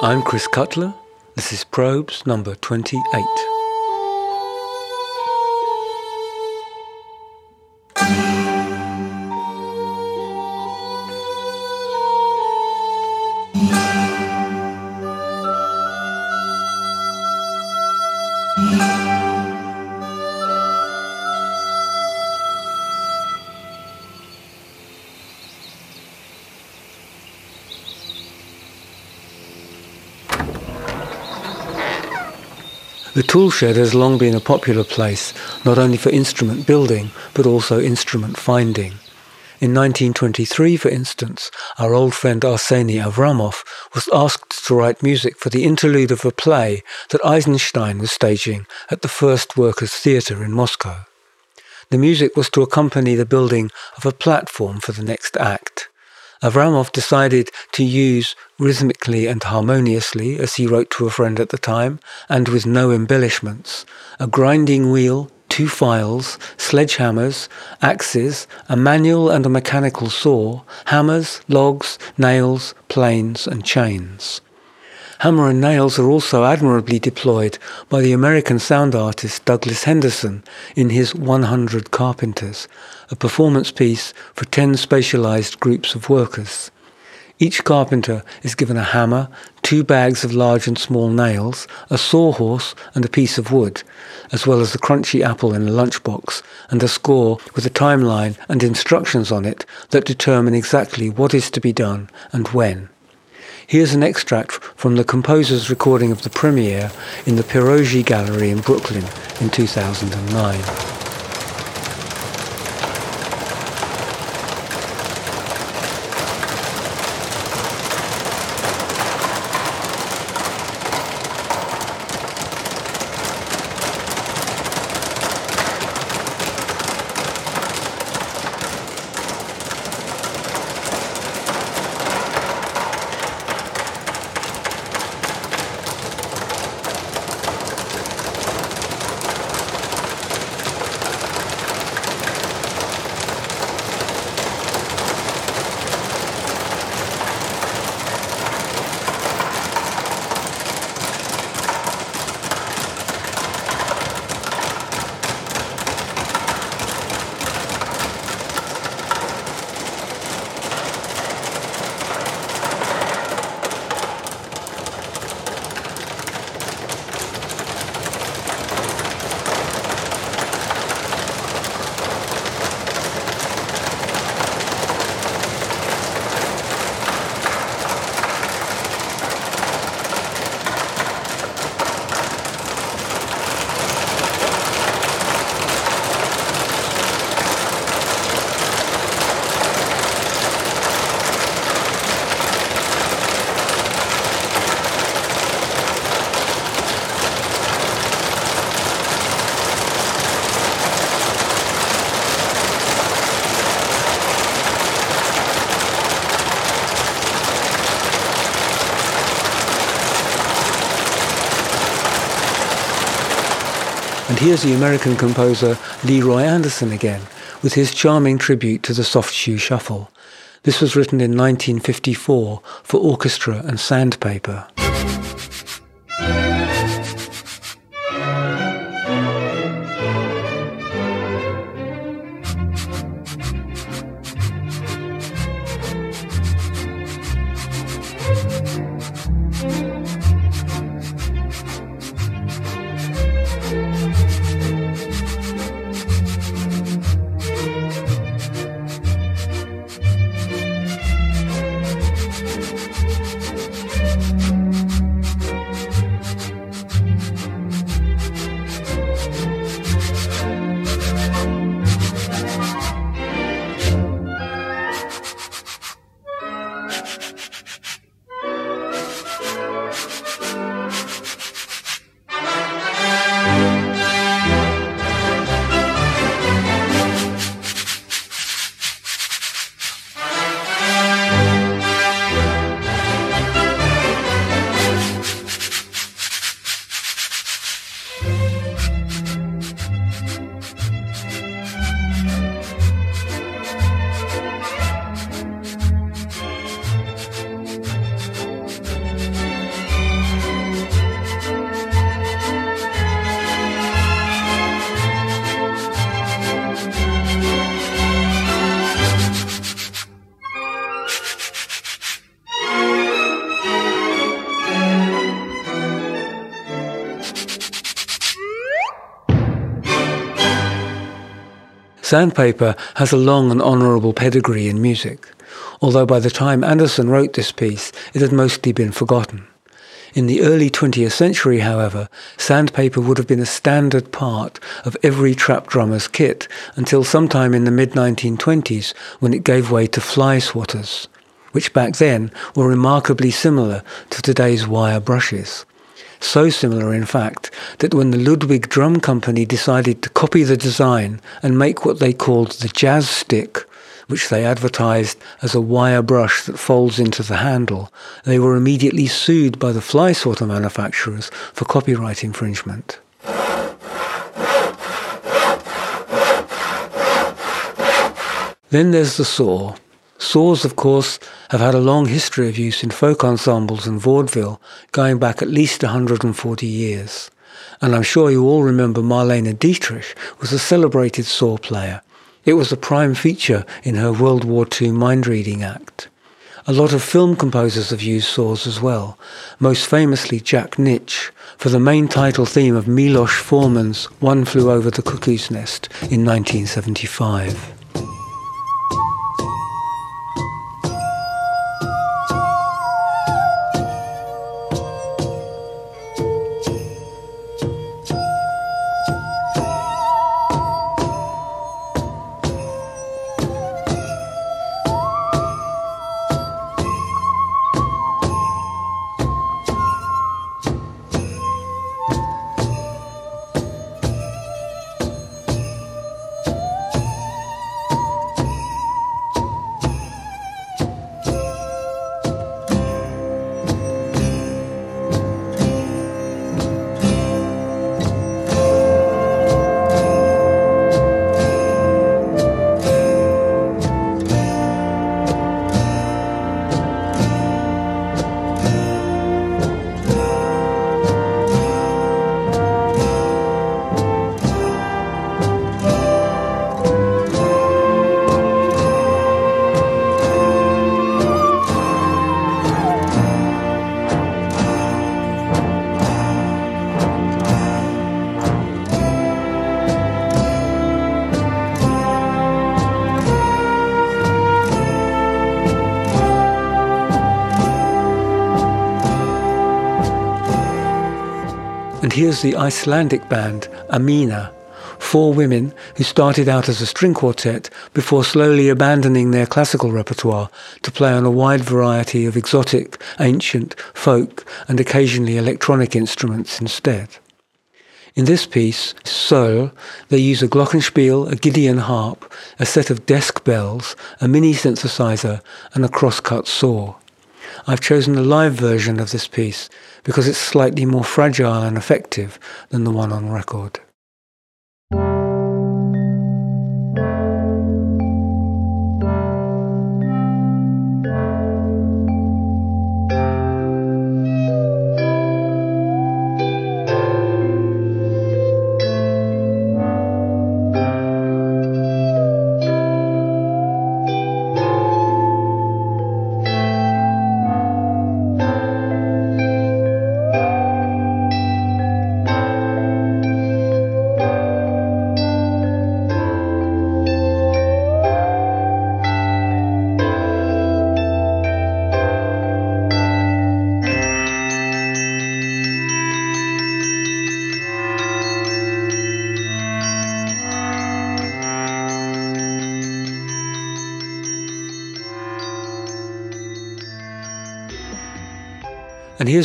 I'm Chris Cutler. This is Probes number 28. Toolshed has long been a popular place, not only for instrument building, but also instrument finding. In 1923, for instance, our old friend Arseny Avraamov was asked to write music for the interlude of a play that Eisenstein was staging at the First Workers' Theatre in Moscow. The music was to accompany the building of a platform for the next act. Avraamov decided to use rhythmically and harmoniously, as he wrote to a friend at the time, and with no embellishments, a grinding wheel, two files, sledgehammers, axes, a manual and a mechanical saw, hammers, logs, nails, planes, and chains. Hammer and nails are also admirably deployed by the American sound artist Douglas Henderson in his 100 Carpenters, a performance piece for 10 specialized groups of workers. Each carpenter is given a hammer, two bags of large and small nails, a sawhorse, and a piece of wood, as well as a crunchy apple in a lunchbox, and a score with a timeline and instructions on it that determine exactly what is to be done and when. Here's an extract from the composer's recording of the premiere in the Pierogi Gallery in Brooklyn in 2009. And here's the American composer Leroy Anderson again, with his charming tribute to the Soft Shoe Shuffle. This was written in 1954 for orchestra and sandpaper. Sandpaper has a long and honourable pedigree in music, although by the time Anderson wrote this piece, it had mostly been forgotten. In the early 20th century, however, sandpaper would have been a standard part of every trap drummer's kit until sometime in the mid-1920s when it gave way to fly swatters, which back then were remarkably similar to today's wire brushes. So similar, in fact, that when the Ludwig Drum Company decided to copy the design and make what they called the jazz stick, which they advertised as a wire brush that folds into the handle, they were immediately sued by the fly swatter manufacturers for copyright infringement. Then there's the saw. Saws, of course, have had a long history of use in folk ensembles and vaudeville, going back at least 140 years. And I'm sure you all remember Marlene Dietrich was a celebrated saw player. It was a prime feature in her World War II mind-reading act. A lot of film composers have used saws as well, most famously Jack Nitzsche, for the main title theme of Milos Forman's One Flew Over the Cuckoo's Nest in 1975. Here's the Icelandic band, Amiina, four women who started out as a string quartet before slowly abandoning their classical repertoire to play on a wide variety of exotic, ancient, folk, and occasionally electronic instruments instead. In this piece, Söll, they use a glockenspiel, a Gideon harp, a set of desk bells, a mini synthesizer, and a crosscut saw. I've chosen the live version of this piece because it's slightly more fragile and effective than the one on record.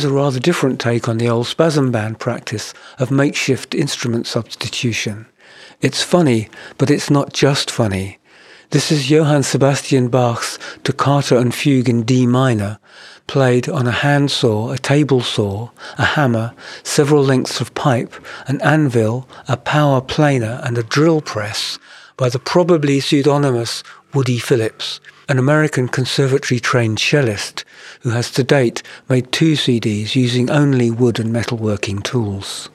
A rather different take on the old spasm band practice of makeshift instrument substitution. It's funny, but it's not just funny. This is Johann Sebastian Bach's Toccata and Fugue in D minor, played on a handsaw, a table saw, a hammer, several lengths of pipe, an anvil, a power planer, and a drill press by the probably pseudonymous Woody Phillips, an American conservatory trained cellist who has to date made two CDs using only wood and metalworking tools.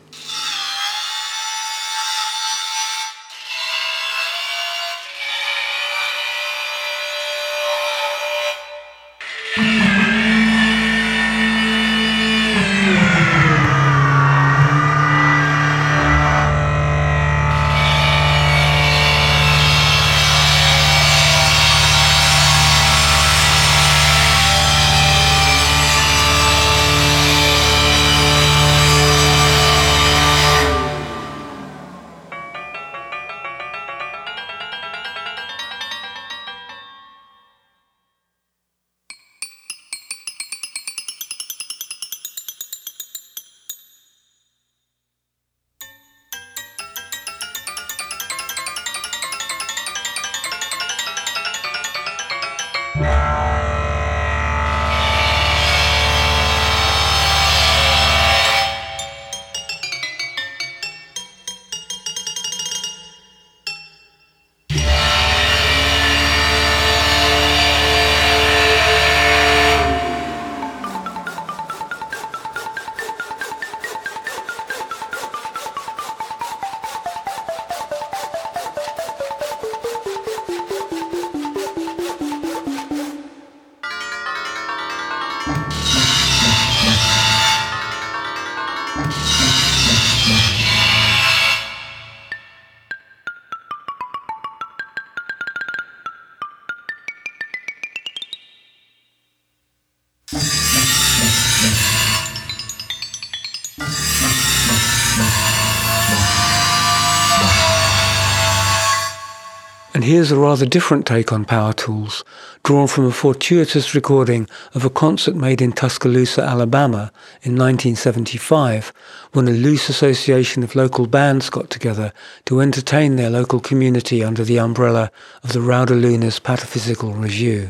Here's a rather different take on power tools, drawn from a fortuitous recording of a concert made in Tuscaloosa, Alabama in 1975, when a loose association of local bands got together to entertain their local community under the umbrella of the Raudelunas Pataphysical Revue.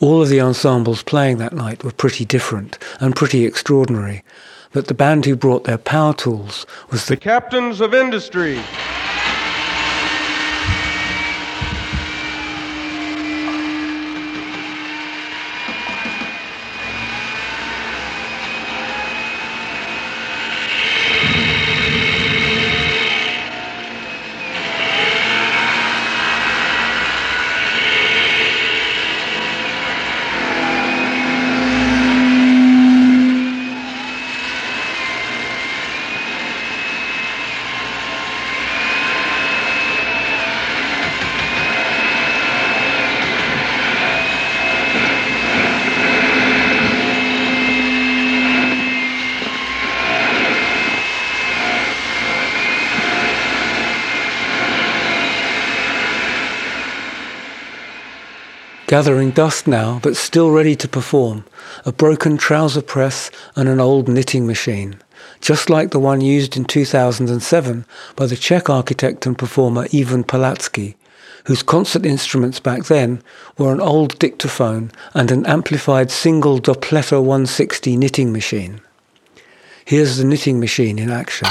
All of the ensembles playing that night were pretty different and pretty extraordinary, but the band who brought their power tools was the Captains of Industry. Gathering dust now, but still ready to perform, a broken trouser press and an old knitting machine, just like the one used in 2007 by the Czech architect and performer Ivan Palacký, whose concert instruments back then were an old dictaphone and an amplified single Doppler 160 knitting machine. Here's the knitting machine in action.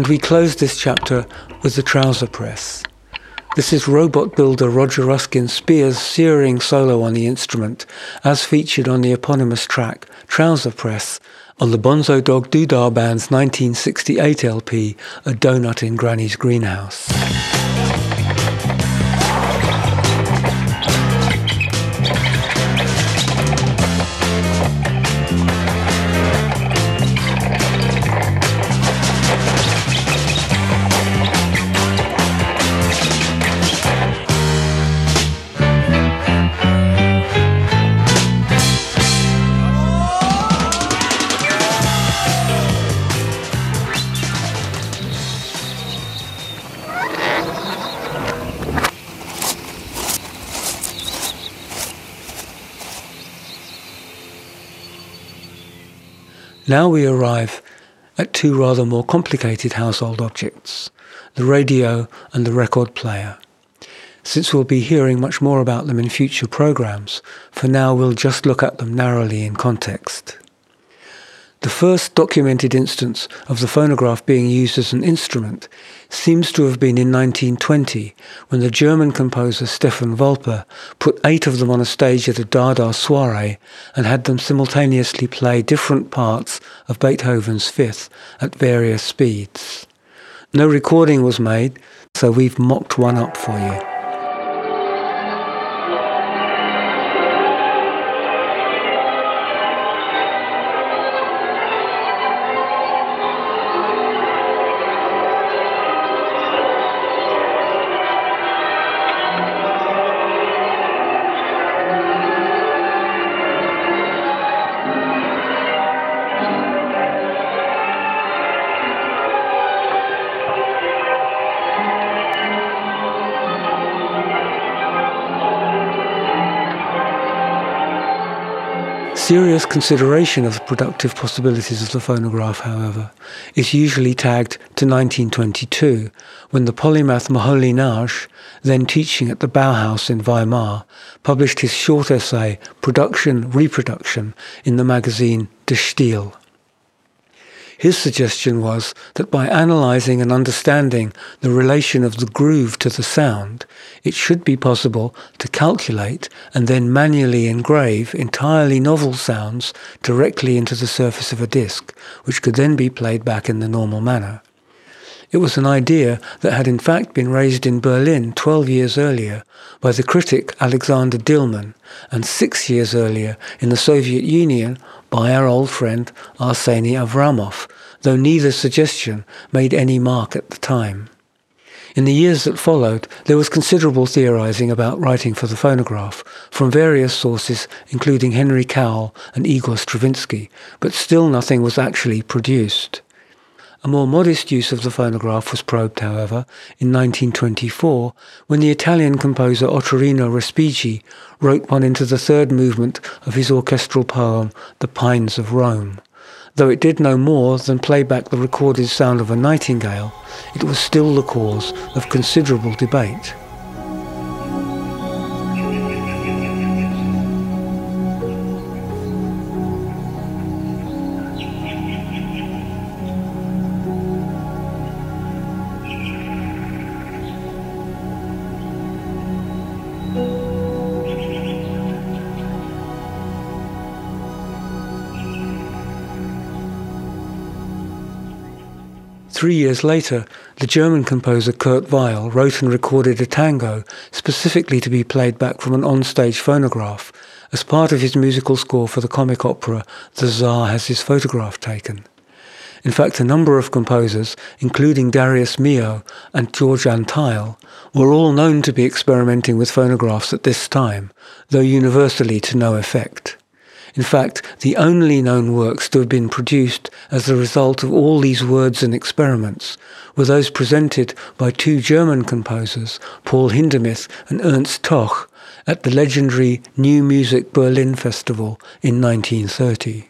And we close this chapter with the trouser press. This is robot builder Roger Ruskin Spear's searing solo on the instrument, as featured on the eponymous track Trouser Press on the Bonzo Dog Doodah Band's 1968 LP, A Doughnut in Granny's Greenhouse. Now we arrive at two rather more complicated household objects, the radio and the record player. Since we'll be hearing much more about them in future programs, for now we'll just look at them narrowly in context. The first documented instance of the phonograph being used as an instrument seems to have been in 1920 when the German composer Stefan Wolpe put eight of them on a stage at a Dada soiree and had them simultaneously play different parts of Beethoven's Fifth at various speeds. No recording was made, so we've mocked one up for you. Serious consideration of the productive possibilities of the phonograph, however, is usually tagged to 1922, when the polymath Moholy-Nagy, then teaching at the Bauhaus in Weimar, published his short essay Production Reproduction in the magazine De Stijl. His suggestion was that by analyzing and understanding the relation of the groove to the sound, it should be possible to calculate and then manually engrave entirely novel sounds directly into the surface of a disc, which could then be played back in the normal manner. It was an idea that had in fact been raised in Berlin 12 years earlier by the critic Alexander Dillman and six years earlier in the Soviet Union by our old friend Arseny Avraamov, though neither suggestion made any mark at the time. In the years that followed, there was considerable theorizing about writing for the phonograph from various sources, including Henry Cowell and Igor Stravinsky, but still nothing was actually produced. A more modest use of the phonograph was probed, however, in 1924 when the Italian composer Ottorino Respighi wrote one into the third movement of his orchestral poem The Pines of Rome. Though it did no more than play back the recorded sound of a nightingale, it was still the cause of considerable debate. Three years later, the German composer Kurt Weill wrote and recorded a tango specifically to be played back from an on-stage phonograph as part of his musical score for the comic opera The Tsar Has His Photograph Taken. In fact, a number of composers, including Darius Milhaud and George Antheil, were all known to be experimenting with phonographs at this time, though universally to no effect. In fact, the only known works to have been produced as the result of all these words and experiments were those presented by two German composers, Paul Hindemith and Ernst Toch, at the legendary New Music Berlin Festival in 1930.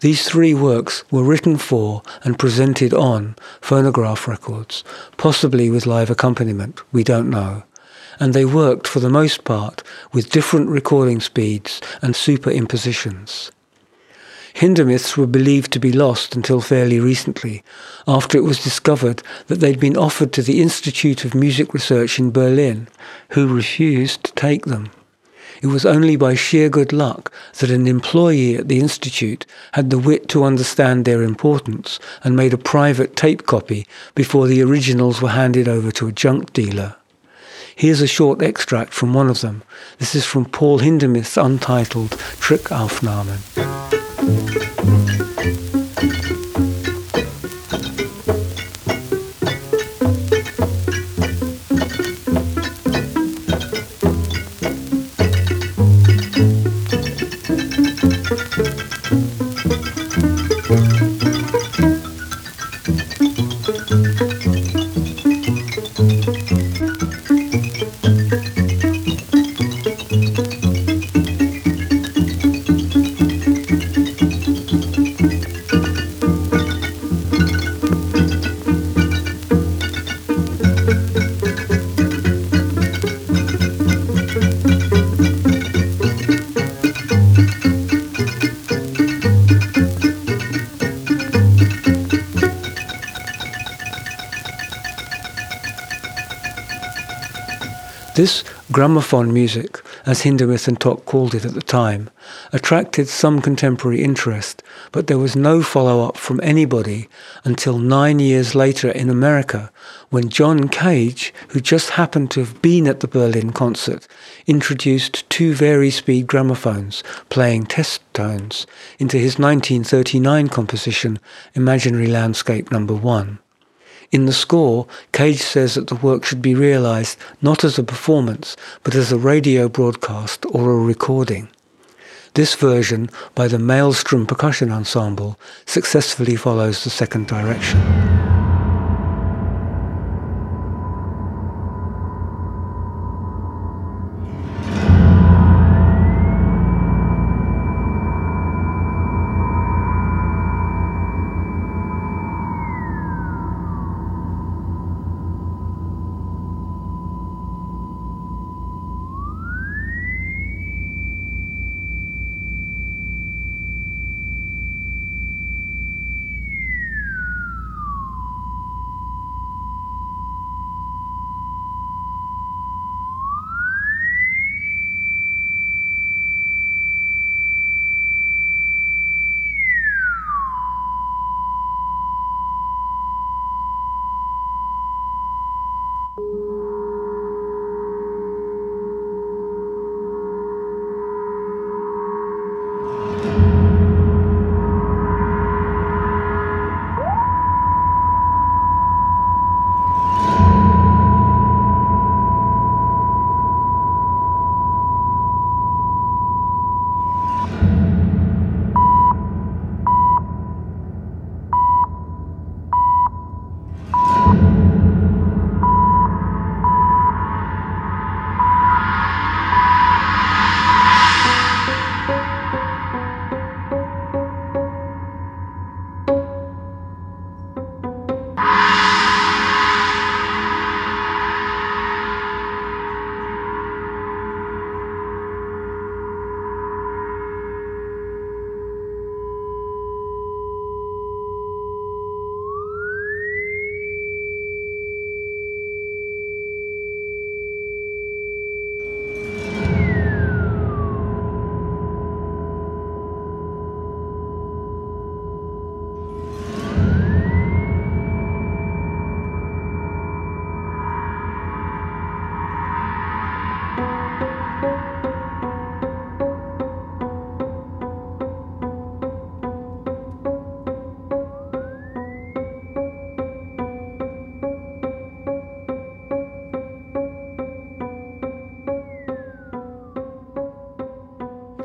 These three works were written for and presented on phonograph records, possibly with live accompaniment, we don't know and they worked for the most part with different recording speeds and superimpositions. Hindemiths were believed to be lost until fairly recently, after it was discovered that they'd been offered to the Institute of Music Research in Berlin, who refused to take them. It was only by sheer good luck that an employee at the Institute had the wit to understand their importance and made a private tape copy before the originals were handed over to a junk dealer. Here's a short extract from one of them. This is from Paul Hindemith's untitled Trickaufnahmen. This gramophone music, as and Toch called it at the time, attracted some contemporary interest, but there was no follow-up from anybody until nine years later in America, when John Cage, who just happened to have been at the Berlin concert, introduced two very speed gramophones playing test tones into his 1939 composition Imaginary Landscape Number 1. In the score, Cage says that the work should be realized not as a performance, but as a radio broadcast or a recording. This version, by the Maelstrom Percussion Ensemble, successfully follows the second direction.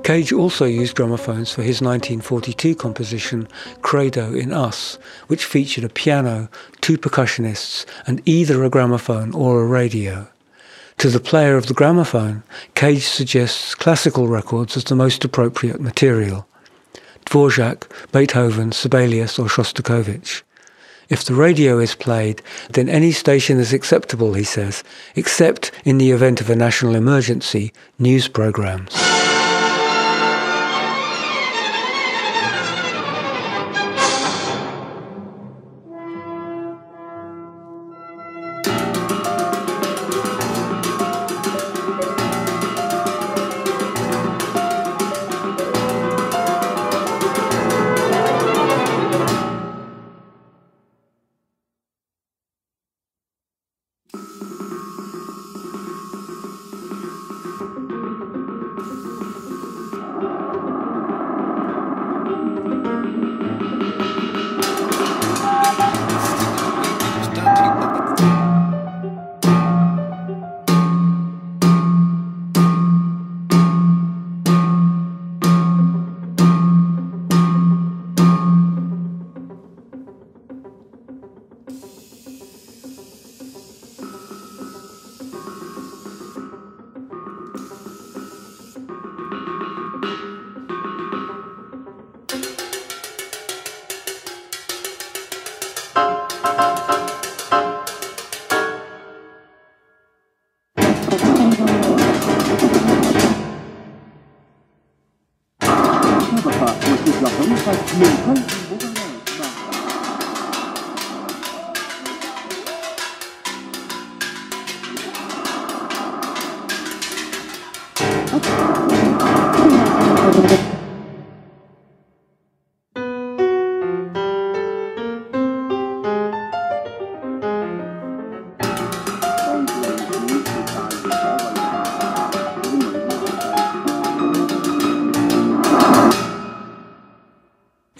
Cage also used gramophones for his 1942 composition Credo in Us, which featured a piano, two percussionists, and either a gramophone or a radio. To the player of the gramophone, Cage suggests classical records as the most appropriate material. Dvorak, Beethoven, Sibelius or Shostakovich. If the radio is played, then any station is acceptable, he says, except in the event of a national emergency, news programs.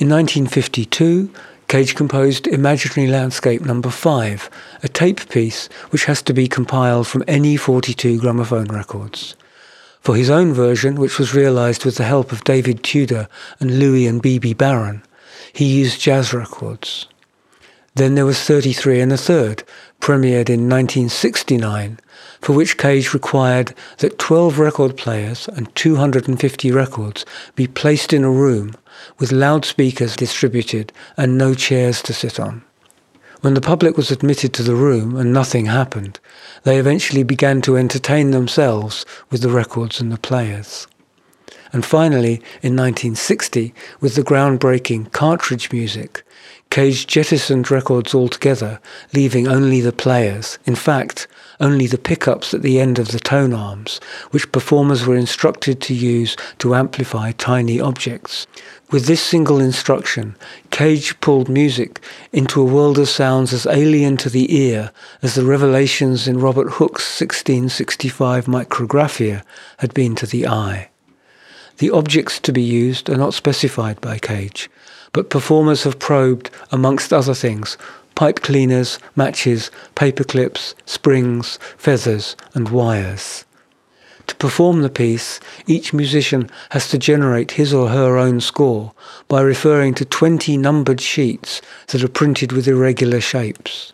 In 1952, Cage composed Imaginary Landscape Number no. 5, a tape piece which has to be compiled from any 42 gramophone records. For his own version, which was realized with the help of David Tudor and Louis and Bebe Barron, he used jazz records. Then there was 33 and a third, premiered in 1969, for which Cage required that 12 record players and 250 records be placed in a room with loudspeakers distributed and no chairs to sit on. When the public was admitted to the room and nothing happened, they eventually began to entertain themselves with the records and the players. And finally, in 1960, with the groundbreaking cartridge music, Cage jettisoned records altogether, leaving only the players, in fact, only the pickups at the end of the tone arms, which performers were instructed to use to amplify tiny objects. With this single instruction, Cage pulled music into a world of sounds as alien to the ear as the revelations in Robert Hooke's 1665 Micrographia had been to the eye. The objects to be used are not specified by Cage, but performers have probed, amongst other things, pipe cleaners, matches, paper clips, springs, feathers, and wires. To perform the piece, each musician has to generate his or her own score by referring to 20 numbered sheets that are printed with irregular shapes.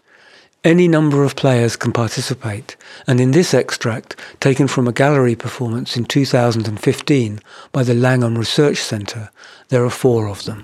Any number of players can participate, and in this extract, taken from a gallery performance in 2015 by the Langham Research Centre, there are four of them.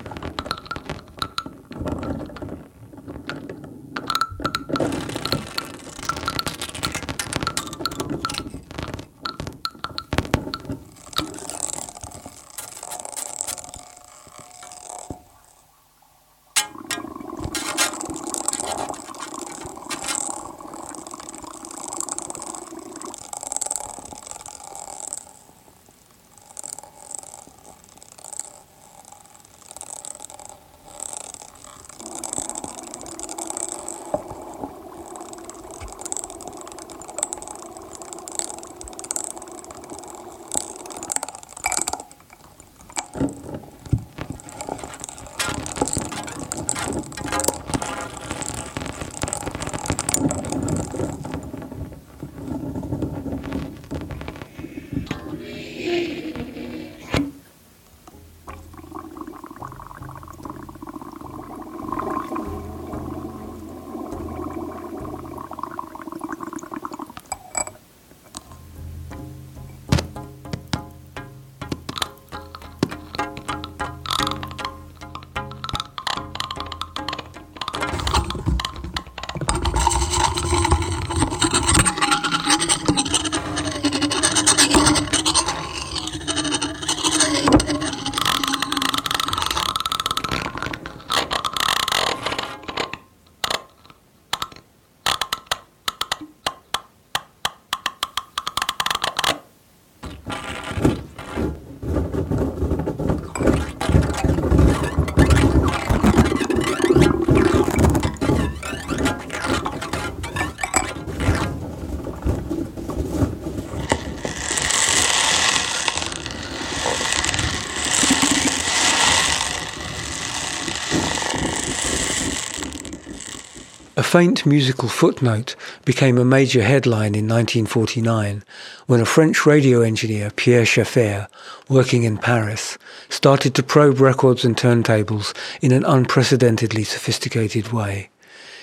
Faint musical footnote became a major headline in 1949 when a French radio engineer, Pierre Schaeffer, working in Paris, started to probe records and turntables in an unprecedentedly sophisticated way.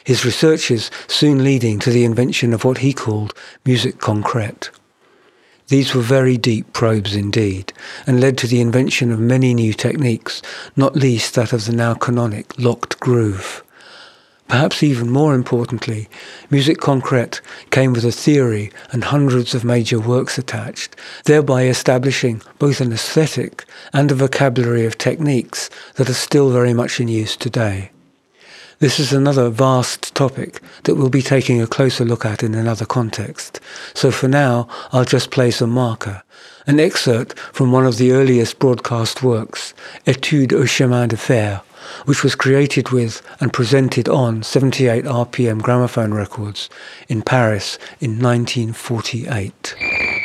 His researches soon leading to the invention of what he called musique concrète. These were very deep probes indeed, and led to the invention of many new techniques, not least that of the now canonic locked groove. Perhaps even more importantly, Musique Concrète came with a theory and hundreds of major works attached, thereby establishing both an aesthetic and a vocabulary of techniques that are still very much in use today. This is another vast topic that we'll be taking a closer look at in another context. So for now, I'll just place a marker, an excerpt from one of the earliest broadcast works, Etude au chemin de fer, which was created with and presented on 78 RPM gramophone records in Paris in 1948.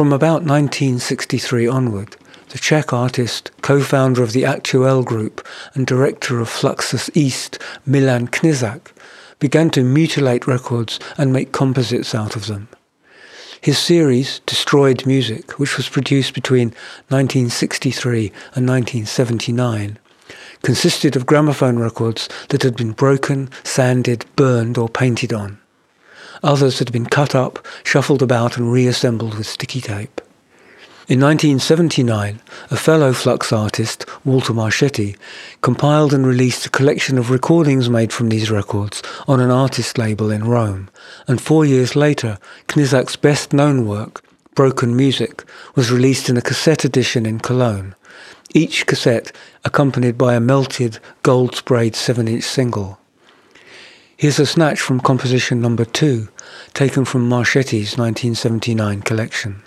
From about 1963 onward, the Czech artist, co-founder of the Aktual group and director of Fluxus East, Milan Knížák, began to mutilate records and make composites out of them. His series, Destroyed Music, which was produced between 1963 and 1979, consisted of gramophone records that had been broken, sanded, burned or painted on. Others had been cut up, shuffled about, and reassembled with sticky tape. In 1979, a fellow flux artist, Walter Marchetti, compiled and released a collection of recordings made from these records on an artist label in Rome, and four years later, Knížák's best-known work, Broken Music, was released in a cassette edition in Cologne, each cassette accompanied by a melted, gold-sprayed 7-inch single. Here's a snatch from composition number two, taken from Marchetti's 1979 collection.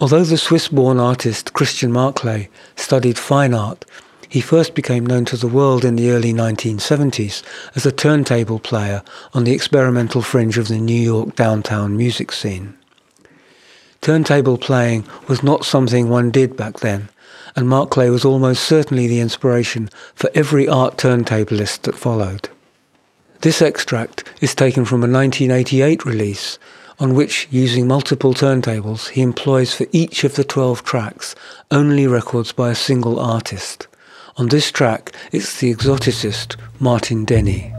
Although the Swiss-born artist Christian Marclay studied fine art, he first became known to the world in the early 1970s as a turntable player on the experimental fringe of the New York downtown music scene. Turntable playing was not something one did back then, and Marclay was almost certainly the inspiration for every art turntablist that followed. This extract is taken from a 1988 release on which, using multiple turntables, he employs for each of the 12 tracks only records by a single artist. On this track, it's the exoticist Martin Denny.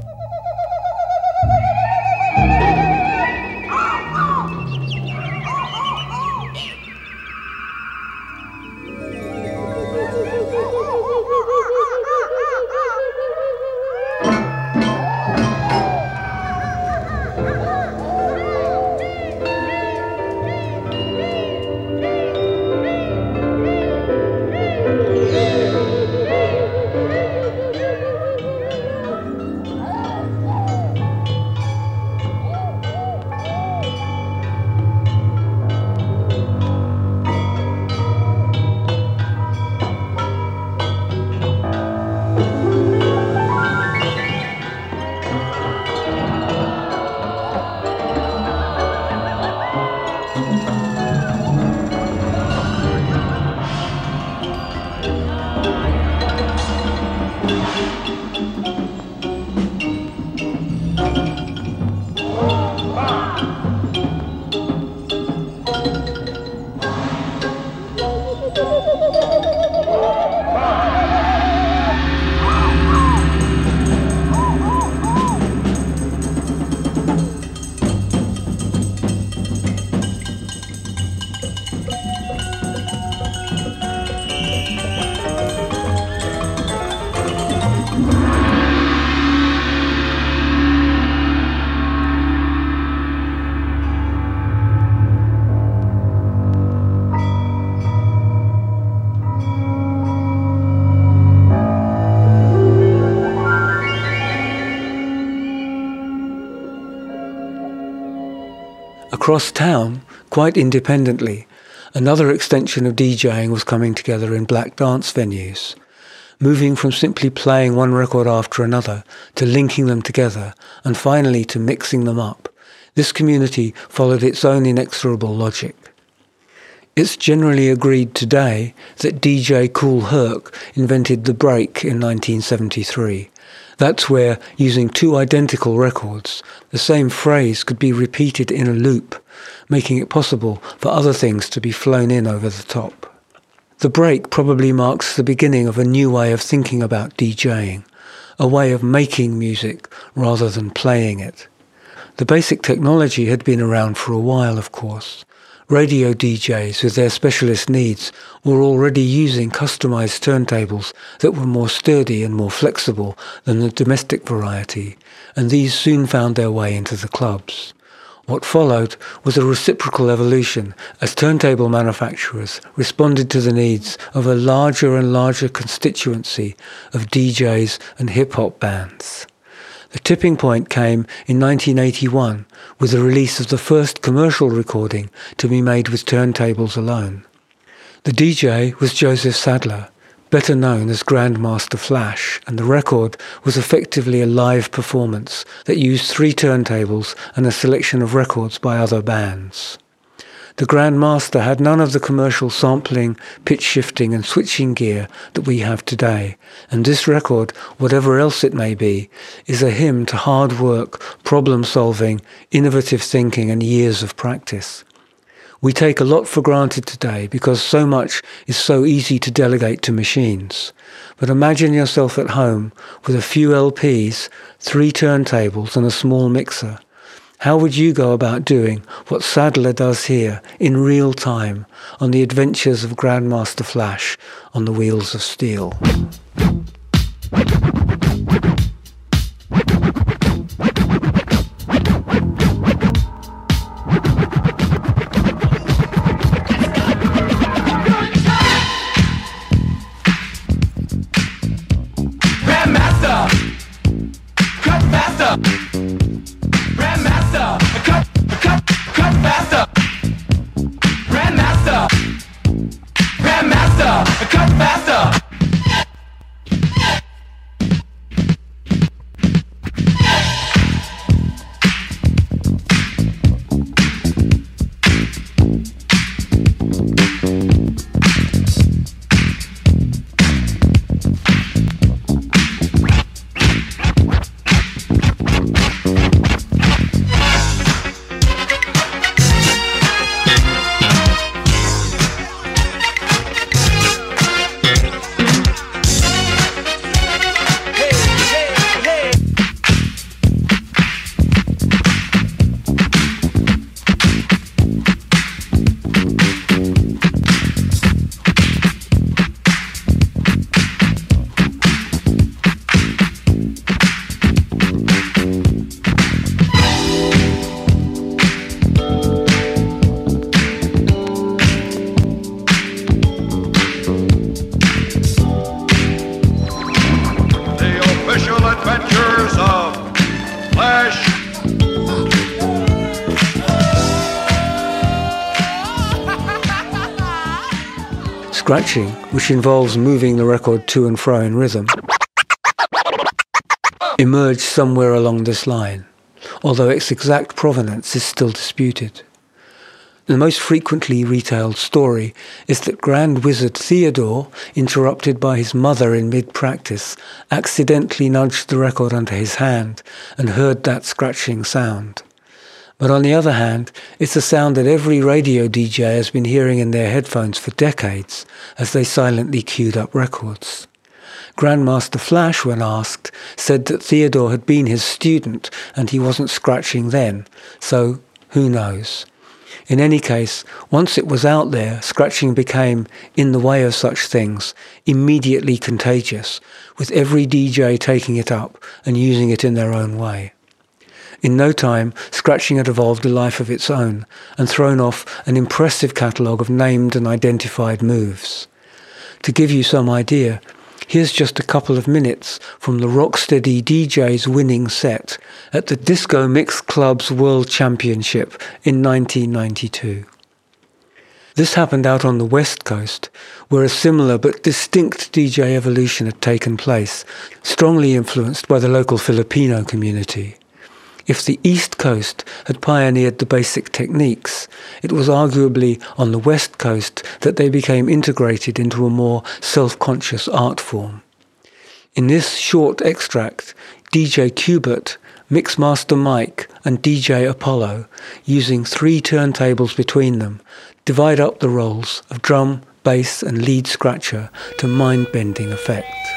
Across town, quite independently, another extension of DJing was coming together in black dance venues, moving from simply playing one record after another to linking them together and finally to mixing them up. This community followed its own inexorable logic. It's generally agreed today that DJ Kool Herc invented the break in 1973 that's where, using two identical records, the same phrase could be repeated in a loop, making it possible for other things to be flown in over the top. The break probably marks the beginning of a new way of thinking about DJing, a way of making music rather than playing it. The basic technology had been around for a while, of course, Radio DJs with their specialist needs were already using customized turntables that were more sturdy and more flexible than the domestic variety, and these soon found their way into the clubs. What followed was a reciprocal evolution as turntable manufacturers responded to the needs of a larger and larger constituency of DJs and hip hop bands. The tipping point came in 1981 with the release of the first commercial recording to be made with turntables alone. The DJ was Joseph Saddler, better known as Grandmaster Flash, and the record was effectively a live performance that used three turntables and a selection of records by other bands. The Grandmaster had none of the commercial sampling, pitch shifting and switching gear that we have today, and this record, whatever else it may be, is a hymn to hard work, problem solving, innovative thinking and years of practice. We take a lot for granted today because so much is so easy to delegate to machines. But imagine yourself at home with a few LPs, three turntables and a small mixer. How would you go about doing what Saddler does here in real time on the adventures of Grandmaster Flash on the wheels of steel? Scratching, which involves moving the record to and fro in rhythm, emerged somewhere along this line, although its exact provenance is still disputed. The most frequently retailed story is that Grand Wizard Theodore, interrupted by his mother in mid practice, accidentally nudged the record under his hand and heard that scratching sound. But on the other hand, it's a sound that every radio DJ has been hearing in their headphones for decades as they silently queued up records. Grandmaster Flash, when asked, said that Theodore had been his student and he wasn't scratching then, so who knows? In any case, once it was out there, scratching became, in the way of such things, immediately contagious, with every DJ taking it up and using it in their own way. In no time, scratching had evolved a life of its own and thrown off an impressive catalogue of named and identified moves. To give you some idea, here's just a couple of minutes from the Rocksteady DJ's winning set at the Disco Mix Club's World Championship in 1992. This happened out on the West Coast, where a similar but distinct DJ evolution had taken place, strongly influenced by the local Filipino community. If the East Coast had pioneered the basic techniques, it was arguably on the West Coast that they became integrated into a more self-conscious art form. In this short extract, DJ Qbert, Mixmaster Mike and DJ Apollo, using three turntables between them, divide up the roles of drum, bass and lead scratcher to mind-bending effect.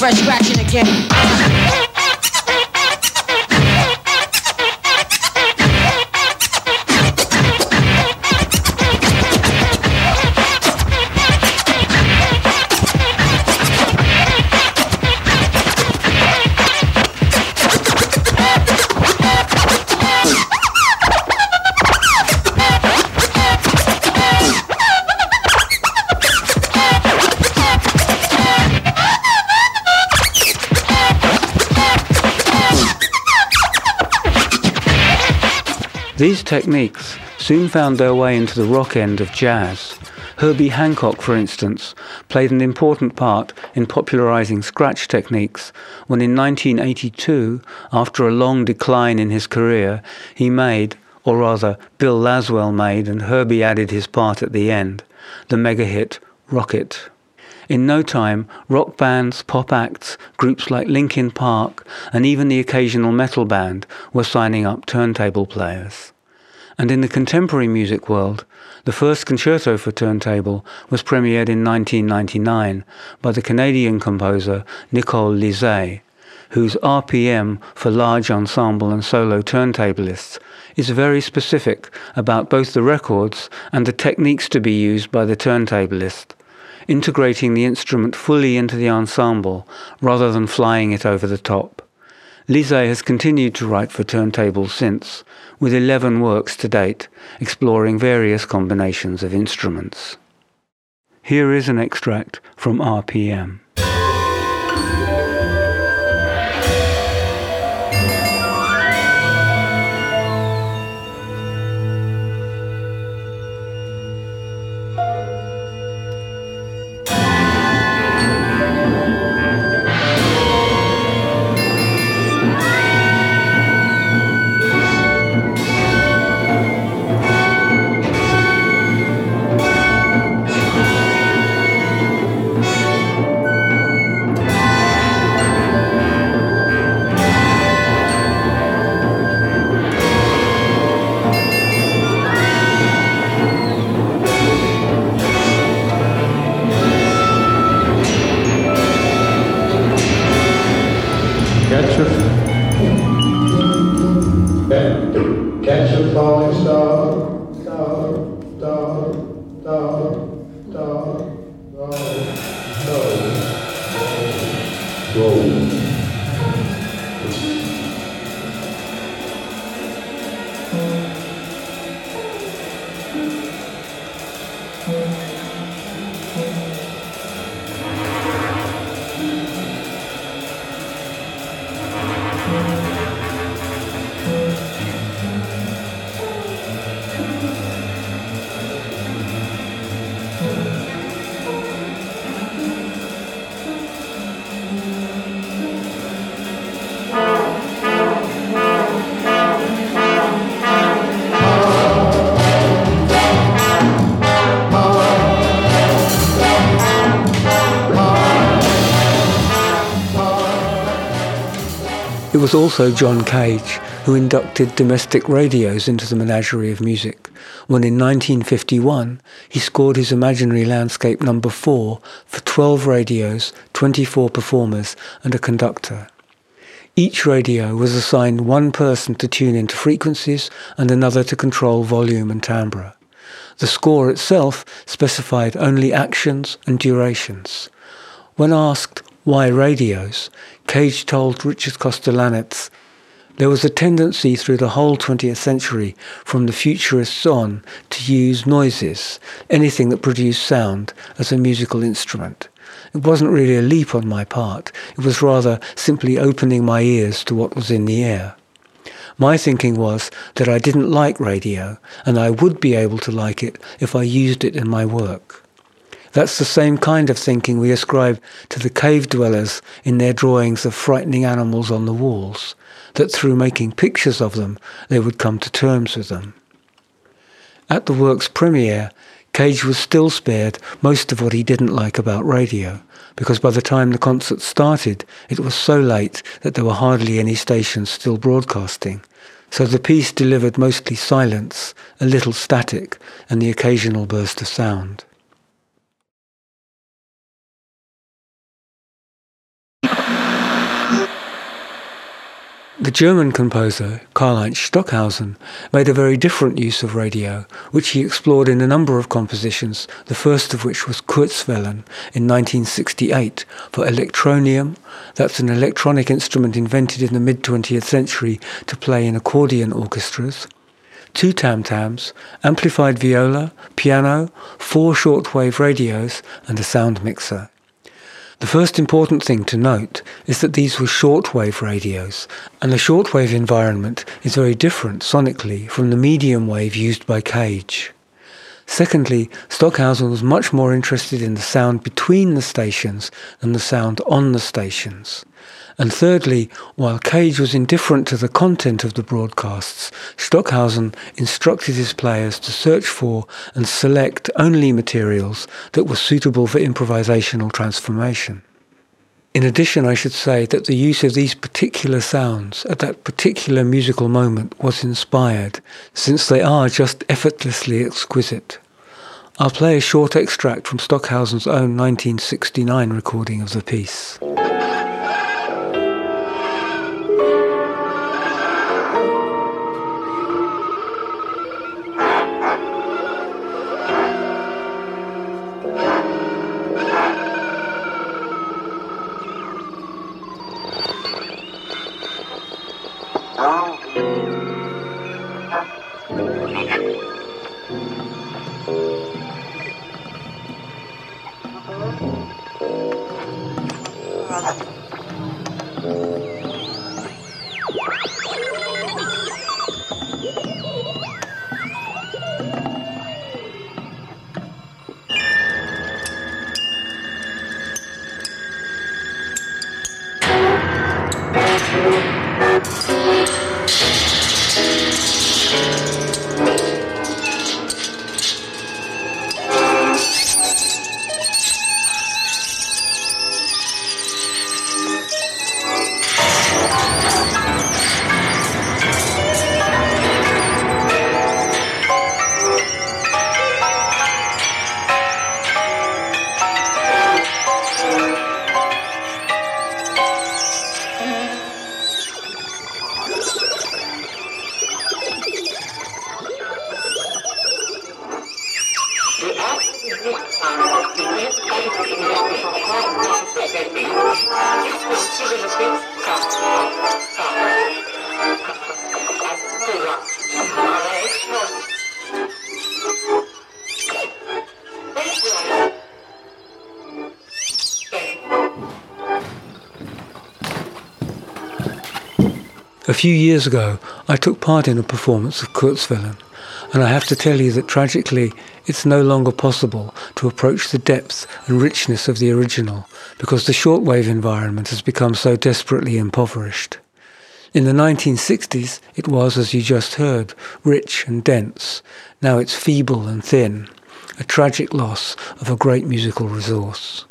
fresh scratching again. Techniques soon found their way into the rock end of jazz. Herbie Hancock, for instance, played an important part in popularizing scratch techniques when in 1982, after a long decline in his career, he made, or rather Bill Laswell made and Herbie added his part at the end, the mega hit Rockit. In no time, rock bands, pop acts, groups like Linkin Park, and even the occasional metal band were signing up turntable players. And in the contemporary music world, the first concerto for turntable was premiered in 1999 by the Canadian composer Nicole Lizée, whose RPM for large ensemble and solo turntablists is very specific about both the records and the techniques to be used by the turntablist integrating the instrument fully into the ensemble rather than flying it over the top. Lizée has continued to write for turntables since, with 11 works to date, exploring various combinations of instruments. Here is an extract from RPM. It was also John Cage who inducted domestic radios into the menagerie of music, when in 1951 he scored his imaginary landscape number 4 for 12 radios, 24 performers and a conductor. Each radio was assigned one person to tune into frequencies and another to control volume and timbre. The score itself specified only actions and durations. When asked why radios, Cage told Richard Kostelanetz, there was a tendency through the whole 20th century from the futurists on to use noises, anything that produced sound, as a musical instrument. It wasn't really a leap on my part, it was rather simply opening my ears to what was in the air. My thinking was that I didn't like radio, and I would be able to like it if I used it in my work. That's the same kind of thinking we ascribe to the cave dwellers in their drawings of frightening animals on the walls, that through making pictures of them, they would come to terms with them. At the work's premiere, Cage was still spared most of what he didn't like about radio, because by the time the concert started, it was so late that there were hardly any stations still broadcasting. So the piece delivered mostly silence, a little static, and the occasional burst of sound. The German composer Karlheinz Stockhausen made a very different use of radio, which he explored in a number of compositions, the first of which was Kurzwellen in 1968 for electronium, that's an electronic instrument invented in the mid-20th century to play in accordion orchestras, two tam-tams, amplified viola, piano, four shortwave radios, and a sound mixer. The first important thing to note is that these were shortwave radios, and the shortwave environment is very different sonically from the medium wave used by Cage. Secondly, Stockhausen was much more interested in the sound between the stations than the sound on the stations. And thirdly, while Cage was indifferent to the content of the broadcasts, Stockhausen instructed his players to search for and select only materials that were suitable for improvisational transformation. In addition, I should say that the use of these particular sounds at that particular musical moment was inspired, since they are just effortlessly exquisite. I'll play a short extract from Stockhausen's own 1969 recording of the piece. Thank you. Few years ago, I took part in a performance of Kurzwellen, and I have to tell you that tragically, it's no longer possible to approach the depth and richness of the original because the shortwave environment has become so desperately impoverished. In the 1960s, it was, as you just heard, rich and dense. Now it's feeble and thin, a tragic loss of a great musical resource.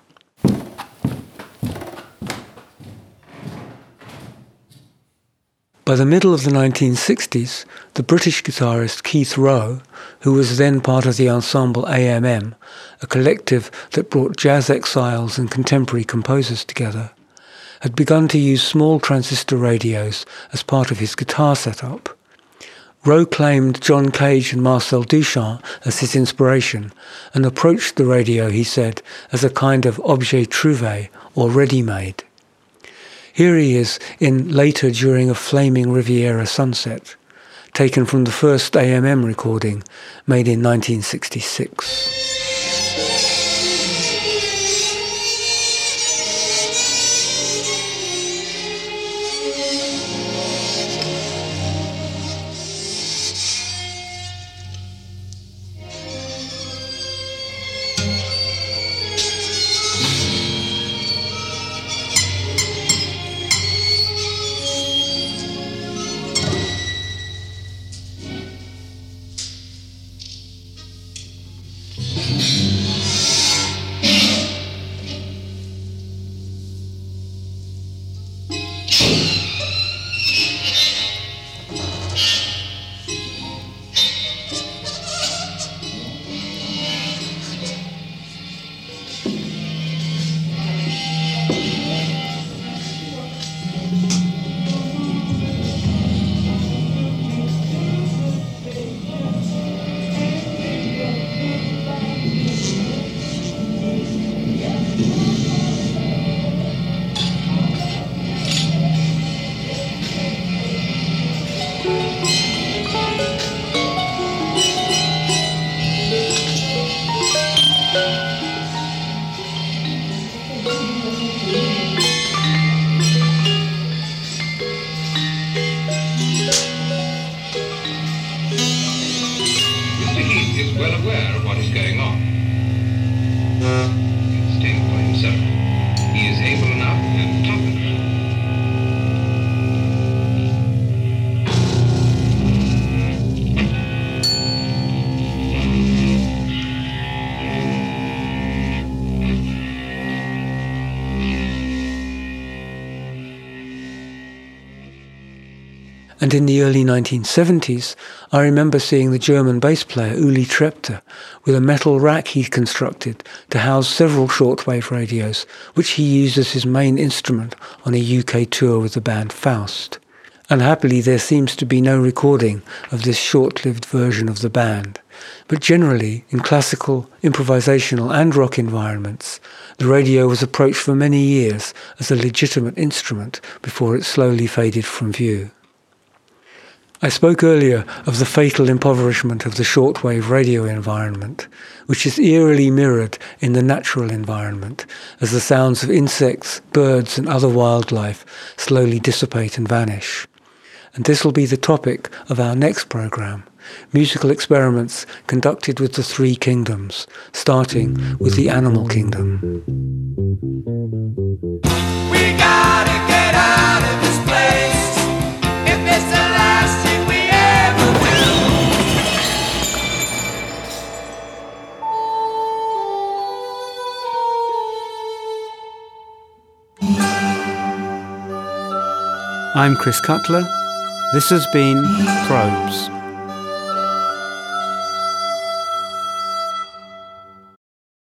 By the middle of the 1960s, the British guitarist Keith Rowe, who was then part of the ensemble AMM, a collective that brought jazz exiles and contemporary composers together, had begun to use small transistor radios as part of his guitar setup. Rowe claimed John Cage and Marcel Duchamp as his inspiration and approached the radio, he said, as a kind of objet trouvé or ready-made. Here he is in later during a flaming Riviera sunset, taken from the first AMM recording made in 1966. Is well aware of what is going on. Staying for himself. He is able enough and tough enough. And in the early 1970s, I remember seeing the German bass player Uli Trepte with a metal rack he constructed to house several shortwave radios, which he used as his main instrument on a UK tour with the band Faust. Unhappily, there seems to be no recording of this short-lived version of the band. But generally, in classical, improvisational and rock environments, the radio was approached for many years as a legitimate instrument before it slowly faded from view. I spoke earlier of the fatal impoverishment of the shortwave radio environment, which is eerily mirrored in the natural environment as the sounds of insects, birds, and other wildlife slowly dissipate and vanish. And this will be the topic of our next program musical experiments conducted with the three kingdoms, starting with the animal kingdom. I'm Chris Cutler. This has been Probes.